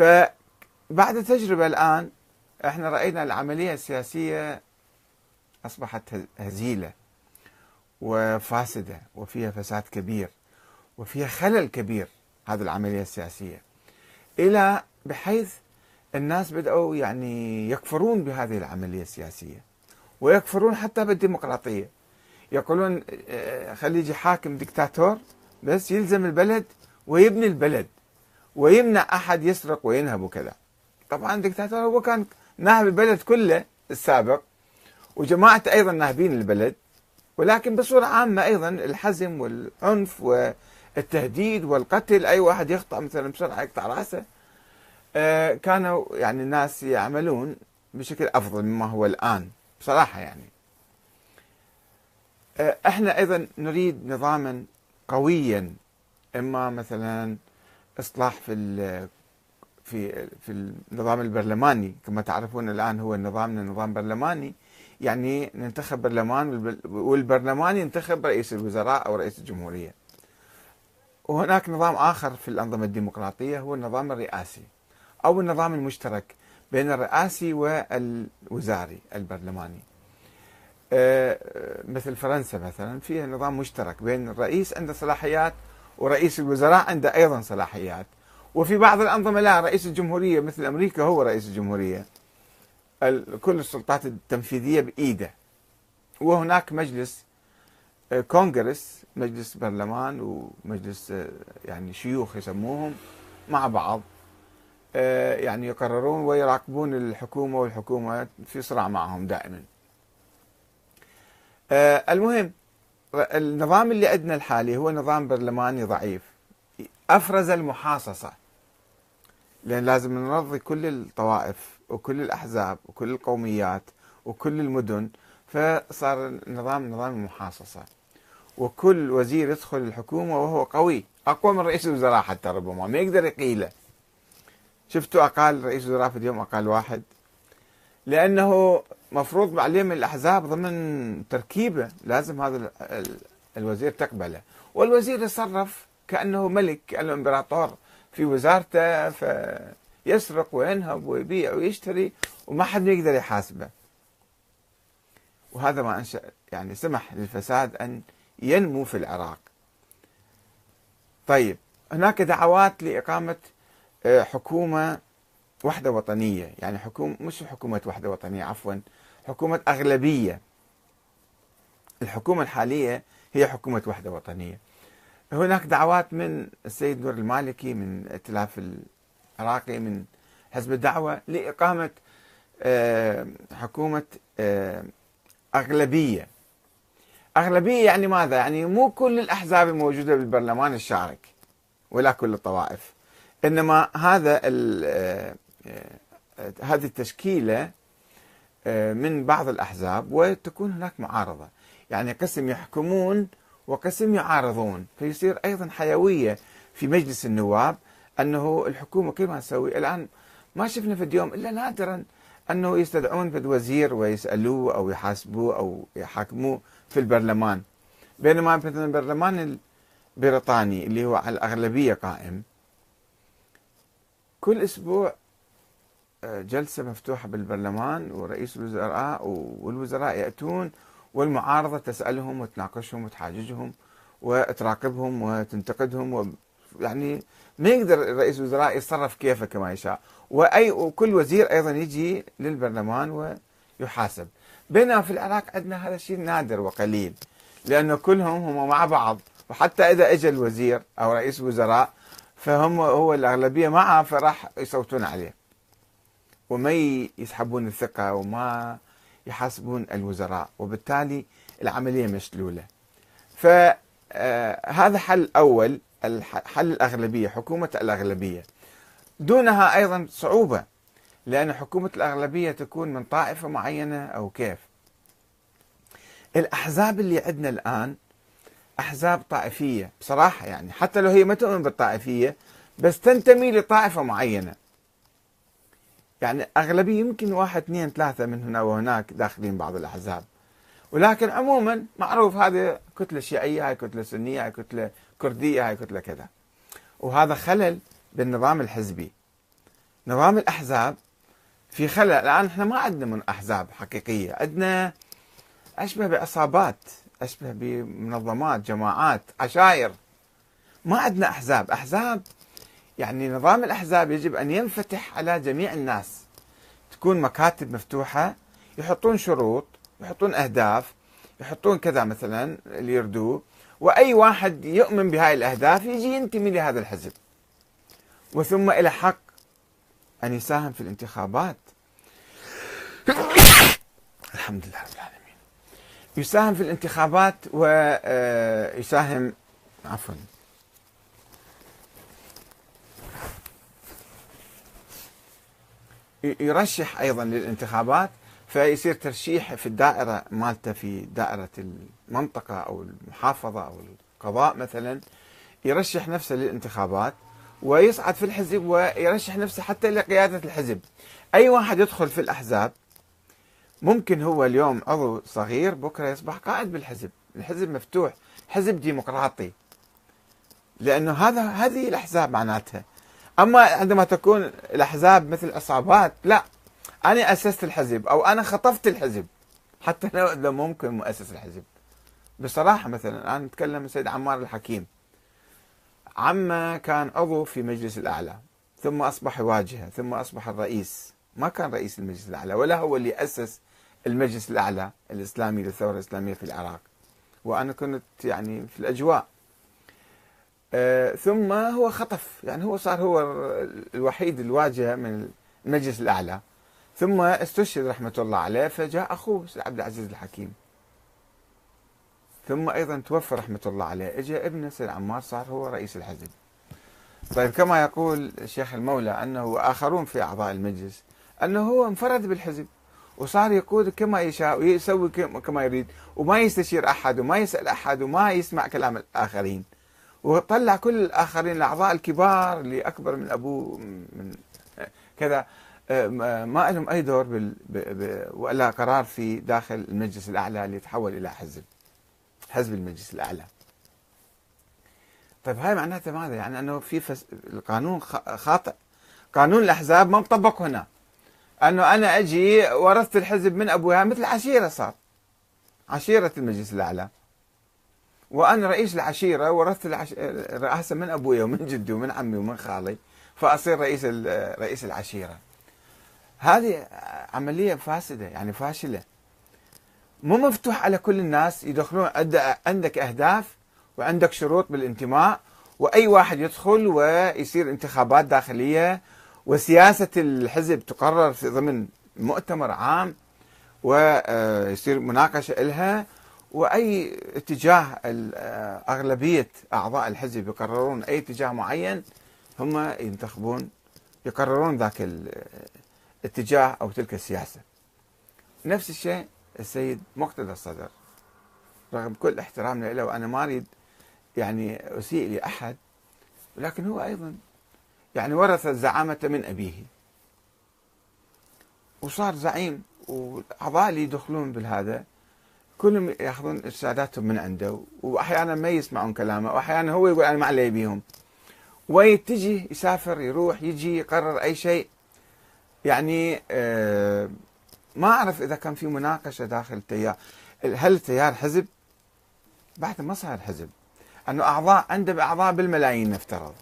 فبعد تجربة الآن إحنا رأينا العملية السياسية أصبحت هزيلة وفاسدة وفيها فساد كبير وفيها خلل كبير هذه العملية السياسية. إلى بحيث الناس بدأوا يعني يكفرون بهذه العملية السياسية ويكفرون حتى بالديمقراطية. يقولون آه، خلي يجي حاكم دكتاتور بس يلزم البلد ويبني البلد. ويمنع أحد يسرق وينهب وكذا. طبعا الدكتاتور هو كان ناهب البلد كله السابق وجماعته أيضا ناهبين البلد ولكن بصورة عامة أيضا الحزم والعنف والتهديد والقتل أي واحد يخطأ مثلا بسرعة يقطع رأسه آه، كانوا يعني الناس يعملون بشكل أفضل مما هو الآن بصراحة يعني. آه، إحنا أيضا نريد نظاما قويا إما مثلا إصلاح في في في النظام البرلماني. كما تعرفون الآن هو نظامنا نظام برلماني. يعني ننتخب برلمان والبرلمان ينتخب رئيس الوزراء أو رئيس الجمهورية. وهناك نظام آخر في الأنظمة الديمقراطية هو النظام الرئاسي أو النظام المشترك بين الرئاسي والوزاري البرلماني. آه، مثل فرنسا مثلا فيها نظام مشترك بين الرئيس عنده صلاحيات ورئيس الوزراء عنده أيضا صلاحيات. وفي بعض الأنظمة لا رئيس الجمهورية مثل أمريكا هو رئيس الجمهورية. كل السلطات التنفيذية بإيده. وهناك مجلس آه، كونغرس مجلس برلمان ومجلس آه، يعني شيوخ يسموهم مع بعض. آه، يعني يقررون ويراقبون الحكومة والحكومة في صراع معهم دائما. المهم النظام اللي عندنا الحالي هو نظام برلماني ضعيف. أفرز المحاصصة. لأن لازم نرضي كل الطوائف وكل الأحزاب وكل القوميات وكل المدن. فصار النظام نظام المحاصصة. وكل وزير يدخل الحكومة وهو قوي. أقوى من رئيس الوزراء حتى ربما ما يقدر يقيله. شفتوا أقال رئيس وزراء في اليوم؟ أقال واحد. لأنه مفروض بعليم الأحزاب ضمن تركيبة لازم هذا الوزير تقبله. والوزير يتصرف كأنه ملك كأنه إمبراطور. في وزارته فيسرق وينهب ويبيع ويشتري وما حد يقدر يحاسبه. وهذا ما أنشأ يعني سمح للفساد أن ينمو في العراق. طيب هناك دعوات لإقامة آه، حكومة وحدة وطنية يعني حكومة مش حكومة وحدة وطنية عفوا حكومة أغلبية. الحكومة الحالية هي حكومة وحدة وطنية. هناك دعوات من السيد نور المالكي من ائتلاف العراقي من حزب الدعوة لإقامة آه، حكومة آه، أغلبية. أغلبية يعني ماذا؟ يعني مو كل الأحزاب الموجودة بالبرلمان الشارك ولا كل الطوائف. إنما هذا آه، هذه التشكيلة آه، من بعض الأحزاب وتكون هناك معارضة. يعني قسم يحكمون وقسم يعارضون. فيصير أيضا حيوية في مجلس النواب أنه الحكومة كيف ما تسوي الآن ما شفنا في اليوم إلا نادرا أنه يستدعون فد وزير ويسألوه أو يحاسبوه أو يحاكموه في البرلمان. بينما مثلا البرلمان البريطاني اللي هو على الأغلبية قائم كل أسبوع جلسة مفتوحة بالبرلمان ورئيس الوزراء والوزراء يأتون والمعارضة تسألهم وتناقشهم وتحاججهم وتراقبهم وتنتقدهم يعني ما يقدر رئيس الوزراء يتصرف كيفه كما يشاء. واي وكل وزير أيضا يجي للبرلمان ويحاسب. بينما في العراق عندنا هذا الشيء نادر وقليل لأنه كلهم هم مع بعض. وحتى إذا اجى الوزير أو رئيس الوزراء فهم هو الأغلبية معه فراح يصوتون عليه. وما يسحبون الثقة وما يحاسبون الوزراء وبالتالي العملية مشلولة. فهذا آه، حل أول حل الأغلبية حكومة الأغلبية. دونها أيضا صعوبة لأن حكومة الأغلبية تكون من طائفة معينة أو كيف. الأحزاب اللي عندنا الآن أحزاب طائفية بصراحة يعني حتى لو هي ما تؤمن بالطائفية بس تنتمي لطائفة معينة. يعني أغلبية يمكن واحد اثنين ثلاثة من هنا وهناك داخلين بعض الأحزاب. ولكن عموما معروف هذه كتلة شيعية هاي كتلة سنية هاي كتلة كردية هاي كتلة كذا. وهذا خلل بالنظام الحزبي. نظام الأحزاب في خلل. الآن إحنا ما عندنا من أحزاب حقيقية. عندنا أشبه بعصابات أشبه بمنظمات جماعات عشائر ما عندنا أحزاب. أحزاب يعني نظام الأحزاب يجب أن ينفتح على جميع الناس. تكون مكاتب مفتوحة يحطون شروط يحطون أهداف يحطون كذا مثلا اللي يردوه وأي واحد يؤمن بهاي الأهداف يجي ينتمي لهذا الحزب. وثم إلى حق أن يساهم في الانتخابات. الحمد لله رب العالمين. يساهم في الانتخابات ويساهم آه، عفوا. يرشح أيضا للانتخابات فيصير ترشيح في الدائرة مالته في دائرة المنطقة أو المحافظة أو القضاء مثلا يرشح نفسه للانتخابات ويصعد في الحزب ويرشح نفسه حتى لقيادة الحزب. أي واحد يدخل في الأحزاب ممكن هو اليوم عضو صغير بكرة يصبح قائد بالحزب. الحزب مفتوح حزب ديمقراطي. لأنه هذا هذه الأحزاب معناتها. أما عندما تكون الأحزاب مثل عصابات لا. أنا أسست الحزب أو أنا خطفت الحزب. حتى لو ممكن مؤسس الحزب. بصراحة مثلا أنا أتكلم السيد عمار الحكيم. عما كان عضو في مجلس الأعلى ثم أصبح واجهة ثم أصبح الرئيس ما كان رئيس المجلس الأعلى ولا هو اللي أسس المجلس الأعلى الإسلامي للثورة الإسلامية في العراق. وأنا كنت يعني في الأجواء. آه، ثم هو خطف يعني هو صار هو الوحيد الواجهة من المجلس الأعلى. ثم استشهد رحمة الله عليه فجاء أخوه عبد العزيز الحكيم. ثم أيضا توفى رحمة الله عليه اجى ابنه سيد عمار صار هو رئيس الحزب. طيب كما يقول الشيخ المولى أنه واخرون في أعضاء المجلس أنه هو انفرد بالحزب وصار يقود كما يشاء ويسوي كما يريد وما يستشير أحد وما يسأل أحد وما يسمع كلام الآخرين. وطلع كل الآخرين الأعضاء الكبار اللي أكبر من أبوه من كذا. ما لهم أي دور بال... ولا قرار في داخل المجلس الأعلى اللي تحول إلى حزب حزب المجلس الأعلى. طيب هاي معناتها ماذا؟ يعني أنه في فس... القانون خاطئ. قانون الأحزاب ما مطبق هنا. أنه أنا أجي ورثت الحزب من ابوها مثل عشيرة صار. عشيرة المجلس الأعلى. وأنا رئيس العشيرة ورثت الرئاسه من أبوي ومن جدي ومن عمي ومن خالي فأصير رئيس رئيس العشيرة. هذه عملية فاسدة يعني فاشلة. مو مفتوح على كل الناس يدخلون عندك أهداف وعندك شروط بالانتماء وأي واحد يدخل ويصير انتخابات داخلية وسياسة الحزب تقرر في ضمن مؤتمر عام ويصير مناقشة لها وأي اتجاه أغلبية أعضاء الحزب يقررون أي اتجاه معين هم ينتخبون يقررون ذاك الاتجاه أو تلك السياسة. نفس الشيء السيد مقتدى الصدر رغم كل احترامنا له وأنا ما أريد يعني أسيء لأحد لكن هو أيضا يعني ورث الزعامه من أبيه وصار زعيم وأعضاء اللي يدخلون بالهذا كلهم يأخذون ارشاداتهم من عنده وأحيانا ما يسمعون كلامه وأحيانا هو يقول أنا ما علي بيهم. ويتجي يسافر يروح يجي يقرر أي شيء. يعني آه ما أعرف إذا كان في مناقشة داخل التيار. هل التيار حزب؟ بعد ما صار حزب. أنه اعضاء عنده أعضاء بالملايين نفترض.